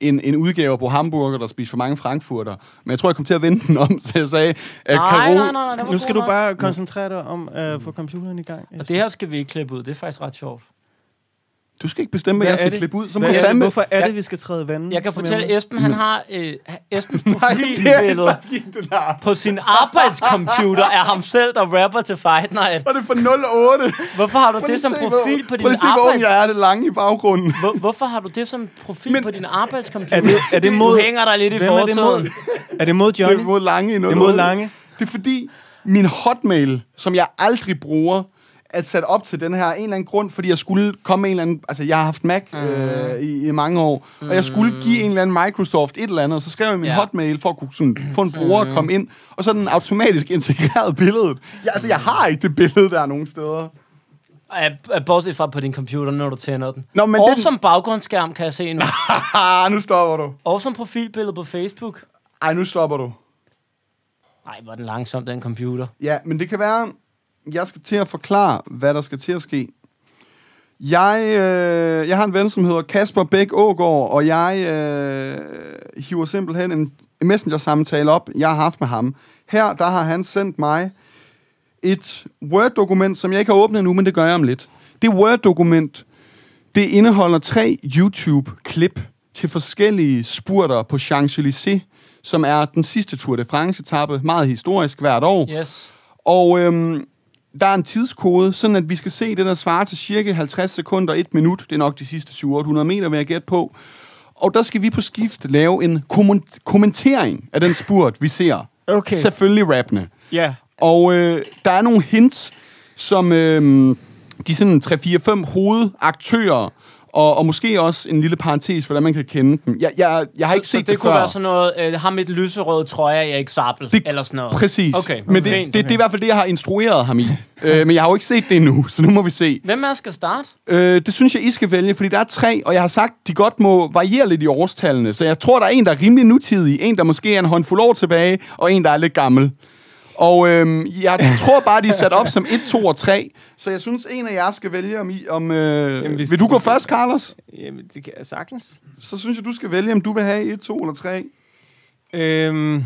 en, en udgave på hamburger, der spiste for mange frankfurter. Men jeg tror, jeg kom til at vende den om, så jeg sagde, at Nej, Caro... nej, nej, nej, Nu skal du nok. bare koncentrere dig om at få computeren i gang. Og det her skal vi ikke klippe ud. Det er faktisk ret sjovt. Du skal ikke bestemme, hvad Hvad jeg skal det? klippe ud. Så må Hvad er det? fandme... Hvorfor er det, vi skal træde vandet? Jeg kan fortælle, Esben, han har øh, Esbens profilbillede der. på sin arbejdscomputer er ham selv, der rapper til Fight Night. Og det er for 08. Hvorfor har du Prøv det som profil på din Prøv lige se, jeg er, det lange i baggrunden. Hvor, hvorfor har du det som profil Men- på din arbejdscomputer? Er det, er det mod... Du hænger dig lidt i Hvem er det mod? fortiden. Er det mod Det er Johnny? mod lange i 08. Det er mod Lange. Det er fordi, min hotmail, som jeg aldrig bruger, er sat op til den her af en eller anden grund, fordi jeg skulle komme en eller anden... Altså, jeg har haft Mac Mm. øh, i, i mange år, og jeg skulle give en eller anden Microsoft et eller andet, og så skrev jeg min Ja. hotmail for at kunne sådan, få en bruger at komme ind, og så den automatisk integreret billedet. Jeg, altså, jeg har ikke det billede der nogen steder. Bortset fra på din computer, når du tænder den. Nå, men og den- som baggrundsskærm, kan jeg se nu. Nu stopper du. og som profilbillede på Facebook. Ej, nu stopper du. Nej, hvor den langsom, den computer. Ja, men det kan være, jeg skal til at forklare, hvad der skal til at ske. Jeg, øh, jeg har en ven, som hedder Kasper Bæk Ågaard, og jeg øh, hiver simpelthen en messenger-samtale op, jeg har haft med ham. Her, der har han sendt mig et Word-dokument, som jeg ikke har åbnet nu, men det gør jeg om lidt. Det Word-dokument, det indeholder tre YouTube-klip til forskellige spurter på Champs-Élysées, som er den sidste Tour de France-etappe, meget historisk hvert år. Yes. Og øhm, der er en tidskode, sådan at vi skal se det, der svarer til cirka 50 sekunder, et minut. Det er nok de sidste 700 meter, vil jeg gætte på. Og der skal vi på skift lave en komment- kommentering af den spurt, vi ser. Okay. Selvfølgelig rappende. Ja. Og øh, der er nogle hints, som øh, de sådan 3-4-5 hovedaktører, og, og måske også en lille parentes, hvordan man kan kende dem. Jeg, jeg, jeg har ikke så set det, det, kunne før. være sådan noget, øh, ham med et lyserød trøje, jeg ikke sabbel, Det- eller sådan noget. Præcis. Okay, Men det, det, det, okay. det er i hvert fald det, jeg har instrueret ham i. øh, men jeg har jo ikke set det endnu, så nu må vi se. Hvem os skal starte? Øh, det synes jeg, I skal vælge, fordi der er tre, og jeg har sagt, de godt må variere lidt i årstallene. Så jeg tror, der er en, der er rimelig nutidig, en, der måske er en håndfuld år tilbage, og en, der er lidt gammel. Og øhm, jeg tror bare, de er sat op som 1, 2 og 3. Så jeg synes, en af jer skal vælge, om... I, om øh, Jamen, vi vil du gå først, Carlos? Jamen, det kan jeg sagtens. Så synes jeg, du skal vælge, om du vil have 1, 2 eller 3. Øhm, jeg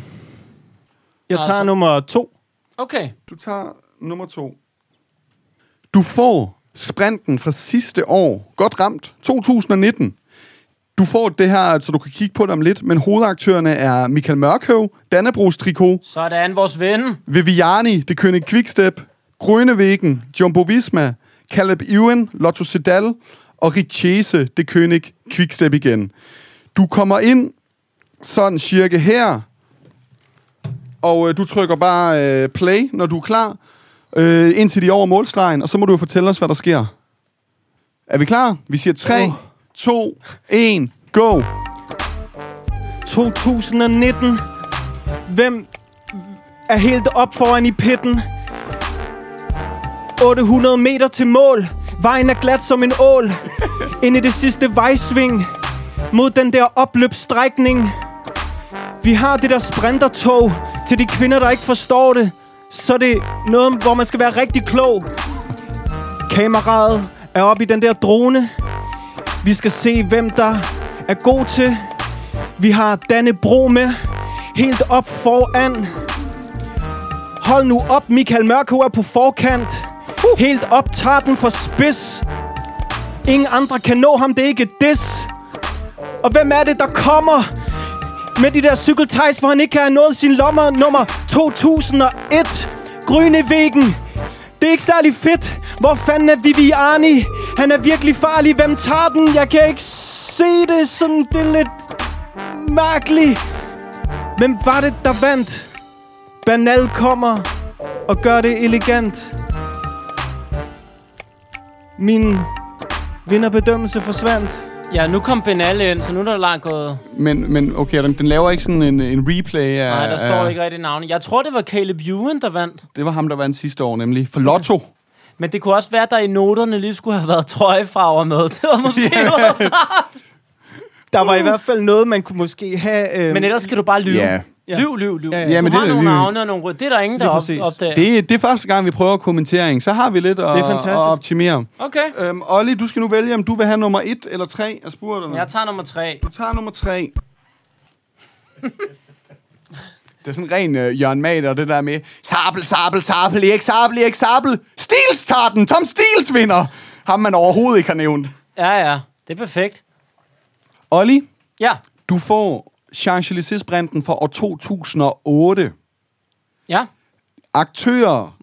tager Altså- nummer to. Okay. Du tager nummer to. Du får sprinten fra sidste år. Godt ramt. 2019. Du får det her, så du kan kigge på dem lidt, men hovedaktørerne er Michael Mørkøv, Dannebrogs Trikot, Sådan, vores ven. Viviani, Det König Quickstep, Grønnevæggen, Jumbo Visma, Caleb Ewan, Lotto Sedal og Richese, Det König Quickstep igen. Du kommer ind sådan cirka her, og øh, du trykker bare øh, play, når du er klar, øh, indtil de er over målstregen, og så må du jo fortælle os, hvad der sker. Er vi klar? Vi siger 3, Åh. 2, 1, go! 2019. Hvem er helt op foran i pitten? 800 meter til mål. Vejen er glat som en ål. Ind i det sidste vejsving. Mod den der opløbsstrækning. Vi har det der sprintertog. Til de kvinder, der ikke forstår det, så er det noget, hvor man skal være rigtig klog. Kameraet er oppe i den der drone. Vi skal se, hvem der er god til. Vi har Danne Bro med. Helt op foran. Hold nu op, Michael Mørko er på forkant. Helt op, tager den for spids. Ingen andre kan nå ham, det er ikke diss. Og hvem er det, der kommer med de der cykeltejs, hvor han ikke har nået sin lommer nummer 2001? Grønnevæggen. Det er ikke særlig fedt. Hvor fanden er Viviani? Han er virkelig farlig. Hvem tager den? Jeg kan ikke se det. Sådan, det er lidt mærkeligt. Hvem var det, der vandt? Banal kommer og gør det elegant. Min vinderbedømmelse forsvandt. Ja, nu kom Benal ind, så nu er der langt gået. Men, men okay, den, den laver ikke sådan en, en replay af... Nej, der står af, ikke rigtig navne. Jeg tror, det var Caleb Ewan, der vandt. Det var ham, der vandt sidste år, nemlig. For Lotto. Men det kunne også være, at der i noterne lige skulle have været trøjefarver med. Det var måske noget rart. Der var i hvert fald noget, man kunne måske have... Øh, Men ellers skal du bare lyve. Ja. Ja. Lyv, lyv, lyv. Ja, ja. Du Ja, men har det er nogle navne og nogle rød. Det er der ingen, der op, opdager. Det, det er første gang, vi prøver kommentering. Så har vi lidt at, er at optimere. Okay. Øhm, Olli, du skal nu vælge, om du vil have nummer 1 eller 3 af spurterne. Jeg tager nummer tre. Du tager nummer 3. det er sådan ren uh, Jørgen Mader, det der med Sabel, sabel, sabel, ikke sabel, ikke sabel. Stils tager den. Tom Stils vinder. Ham man overhovedet ikke har nævnt. Ja, ja. Det er perfekt. Olli, Ja. du får Champs-Élysées-branden for år 2008. Ja. Aktører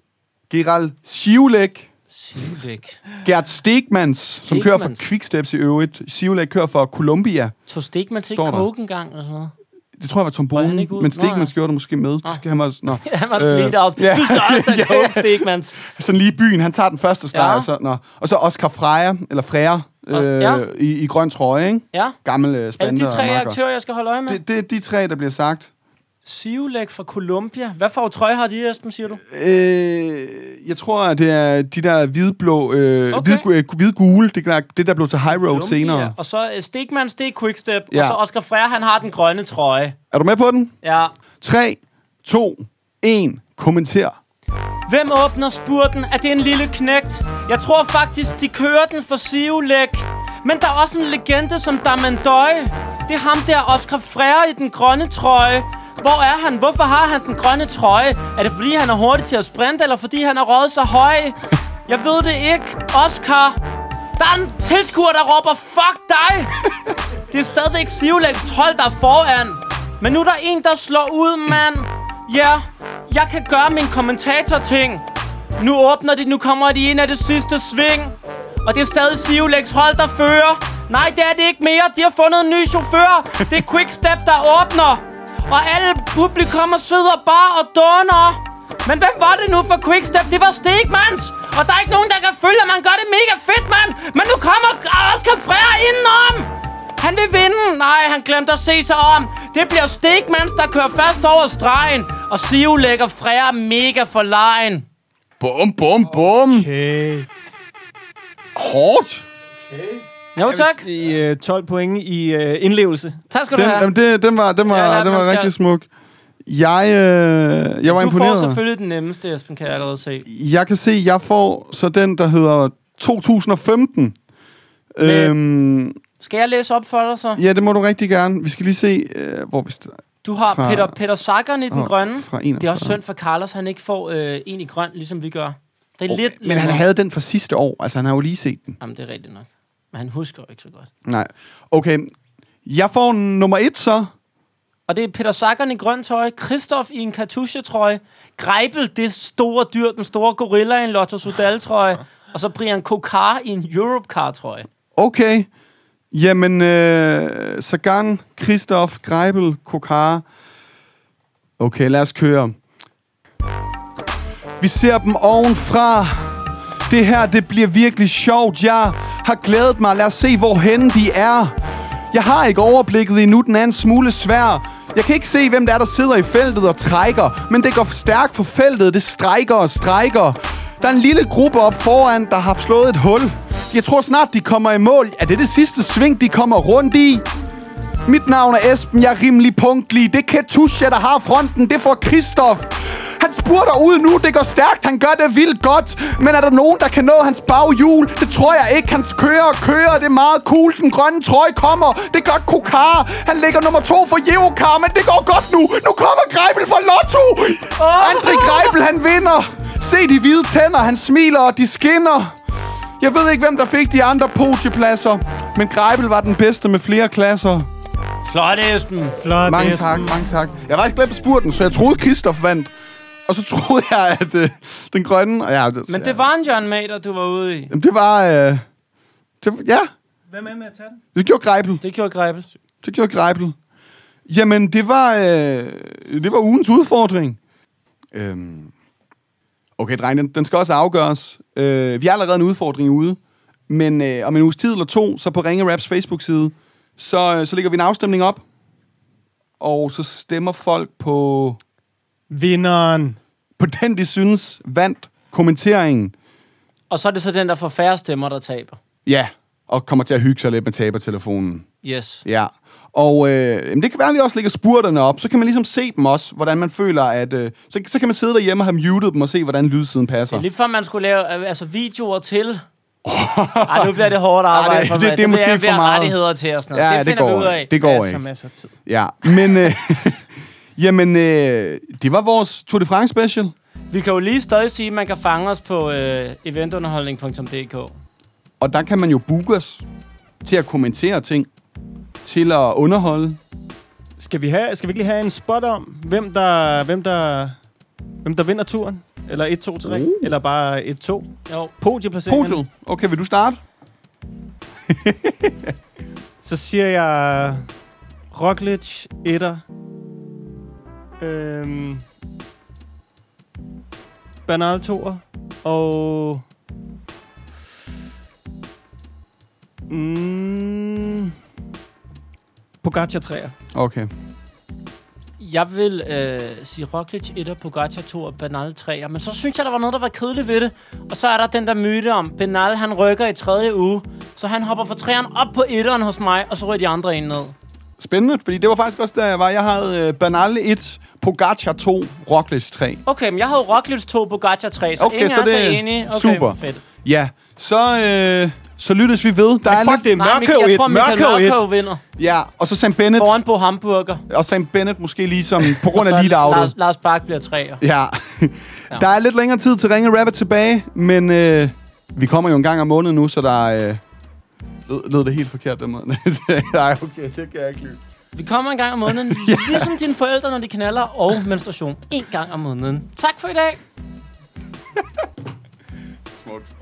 Gerald Sivlek, Sivlæk. Gert Stegmans, som kører for. Quicksteps i øvrigt. Sivlek kører for Columbia. Tog Stegman til Står der. coke engang eller sådan noget? Det tror jeg var Tom Var han Bonen, ikke ude? men Stegmans ja. gjorde det måske med. Det skal han også... Nå. Han var Øh, slidt out. ja. Du skal også have Ja. coke, Stegmans. Sådan lige i byen, han tager den første streg, Ja. og, så, nå. og så Oscar Freja, eller Freja, øh, Ja. i, i grøn trøje, ikke? Ja. Gammel øh, Er det de tre aktører, jeg skal holde øje med? Det, det er de tre, der bliver sagt. Sivlæk fra Columbia. Hvad for trøje har de, Esben, siger du? Øh, jeg tror, at det er de der hvidblå, øh, Okay. hvid, øh, hvid-gule, det, der, det der blev til High Road Columbia. senere. Og så uh, Stegmans, det er Quickstep. Ja. Og så Oscar Freire, han har den grønne trøje. Er du med på den? Ja. 3, 2, 1, kommenter. Hvem åbner spurten? Er det en lille knægt? Jeg tror faktisk, de kører den for Sivlæk. Men der er også en legende som Damandøj. Det er ham der, Oscar Freire i den grønne trøje. Hvor er han? Hvorfor har han den grønne trøje? Er det fordi, han er hurtig til at sprinte, eller fordi han er røget så høj? Jeg ved det ikke. Oscar! Der er en tilskuer, der råber, fuck dig! Det er stadigvæk Sivlæks hold, der er foran. Men nu er der en, der slår ud, mand. Ja, jeg kan gøre min kommentator-ting. Nu åbner de, nu kommer de ind af det sidste sving. Og det er stadig Sivlæks hold, der fører. Nej, det er det ikke mere. De har fundet en ny chauffør. Det er Quickstep, der åbner. Og alle publikummer sidder bare og doner. Men hvem var det nu for Quickstep? Det var Stegmans. Og der er ikke nogen, der kan følge, at man gør det mega fedt, mand. Men nu kommer Oscar Freire indenom. Han vil vinde. Nej, han glemte at se sig om. Det bliver Stegmans, der kører først over stregen. Og Siv lægger Freire mega for lejen. Bum, bum, bum. Okay. Hårdt. Jo, tak. I, øh, 12 point i øh, indlevelse. Tak skal du Den, have. jamen, det, den var, den var, Ja, den var rigtig smuk. Jeg, øh, jeg var Du imponeret. får selvfølgelig den nemmeste, Esben, kan jeg allerede se. Jeg kan se, jeg får så den, der hedder 2015. Men- Øhm, Skal jeg læse op for dig så? ja, det må du rigtig gerne. Vi skal lige se, øh, hvor vi... Du har Fra- Peter, Peter Sackeren i den grønne. Fra 41. Det er også synd for Carlos, han ikke får øh, en i grøn, ligesom vi gør. Det er lidt Men han havde den fra sidste år. Altså, han har jo lige set den. Jamen, det er rigtigt nok. Men han husker jo ikke så godt. Nej. Okay. Jeg får nummer et så. Og det er Peter Sackeren i grøn tøj, Christoph i en kartusjetrøje, Greibel, det store dyr, den store gorilla i en Lotto Sudal-trøje, og så Brian Kokar i en Europcar-trøje. Okay. Jamen, øh, Sagan, Christoph, Greibel, Kokar. Okay, lad os køre. Vi ser dem ovenfra. Det her, det bliver virkelig sjovt. Jeg har glædet mig. Lad os se, hvorhen de er. Jeg har ikke overblikket endnu. Den er en smule svær. Jeg kan ikke se, hvem der er, der sidder i feltet og trækker. Men det går stærkt på feltet. Det strækker og strækker. Der er en lille gruppe op foran, der har slået et hul. Jeg tror snart, de kommer i mål. Er det det sidste sving, de kommer rundt i? Mit navn er Esben, jeg er rimelig punktlig. Det er Katusha, der har fronten, det får Kristoff. Han spurter ud nu, det går stærkt, han gør det vildt godt. Men er der nogen, der kan nå hans baghjul? Det tror jeg ikke, han kører og kører, det er meget cool. Den grønne trøje kommer, det gør Kokar. Han ligger nummer to for Jeokar, men det går godt nu. Nu kommer Greibel fra Lotto. André Greibel, han vinder. Se de hvide tænder, han smiler og de skinner. Jeg ved ikke, hvem der fik de andre podiepladser, men Greibel var den bedste med flere klasser. Flot, Esben. Flot, Mange Esben. tak, mange tak. Jeg var ikke glemt spurten, så jeg troede, Kristoff vandt. Og så troede jeg, at øh, den grønne... Og ja, det, Men det var en John Mater, du var ude i. Jamen, det var... Øh, det, ja, Hvem er med at tage den? det gjorde Greibel. Det gjorde Greibel. Det gjorde Greibel. Jamen, det var, øh, det var ugens udfordring. Øhm. Okay, dreng, den, den skal også afgøres. Øh, vi har allerede en udfordring ude. Men øh, om en uges tid eller to, så på Ringe Raps Facebook-side, så, øh, så lægger vi en afstemning op. Og så stemmer folk på, Vinderen. på den, de synes vandt kommenteringen. Og så er det så den, der får færre stemmer, der taber. Ja, og kommer til at hygge sig lidt med tabertelefonen. Yes. Ja, og øh, jamen, det kan være, at vi også lægger spurterne op. Så kan man ligesom se dem også, hvordan man føler, at... Øh, så, så kan man sidde derhjemme og have muted dem og se, hvordan lydsiden passer. Det er lige før, man skulle lave øh, altså, videoer til. Ej, nu bliver det hårdt arbejde Ej, det- for det- mig. det er måske for meget. rettigheder til og sådan noget. Ja, det det finder vi går ud af. Det går Masser, ikke. masser af tid. Ja, men... Øh, jamen, øh, det var vores Tour de France special. Vi kan jo lige stadig sige, at man kan fange os på øh, eventunderholdning.dk. Og der kan man jo booke os til at kommentere ting, til at underholde. Skal vi, have, skal vi ikke lige have en spot om, hvem der, hvem der, hvem der vinder turen? Eller 1, 2, 3? Uh. Eller bare 1, 2? Jo. Podieplaceringen. Podium. Okay, vil du starte? Så siger jeg Roglic, etter. Øhm, Bernal, toer. Og... Mm, Pogacar, træer. Okay. Jeg vil øh, sige Roglic 1 Pogacar 2 og Bernal 3. Men så synes jeg, der var noget, der var kedeligt ved det. Og så er der den der myte om, Bernal han rykker i tredje uge. Så han hopper fra træerne op på etteren hos mig, og så ryger de andre ind ned. Spændende, fordi det var faktisk også der, jeg var. Jeg havde øh, Bernal 1, Pogacar 2, Roglic 3. Okay, men jeg havde Roglic 2 Pogacar 3, så Okay, ingen så det er enige. Okay, super. Fedt. Ja, så, øh, så lyttes vi ved. Der er Fuck, det er Mørkøv jeg 1. tror, Michael Mørkøv 1. Mørkøv vinder. Ja, og så Sam Bennett. Foran på Hamburger. Og Sam Bennett måske lige som på grund af lead Lars, Lars Bak bliver 3'er. Ja. Der er lidt længere tid til Ringe Rabbit tilbage, men øh, vi kommer jo en gang om måneden nu, så der er... Øh, lød, lød det helt forkert, den måde? Nej, okay, det kan jeg ikke lide. Vi kommer en gang om måneden, ligesom dine forældre, når de knaller, og menstruation. En gang om måneden. Tak for i dag. Smukt.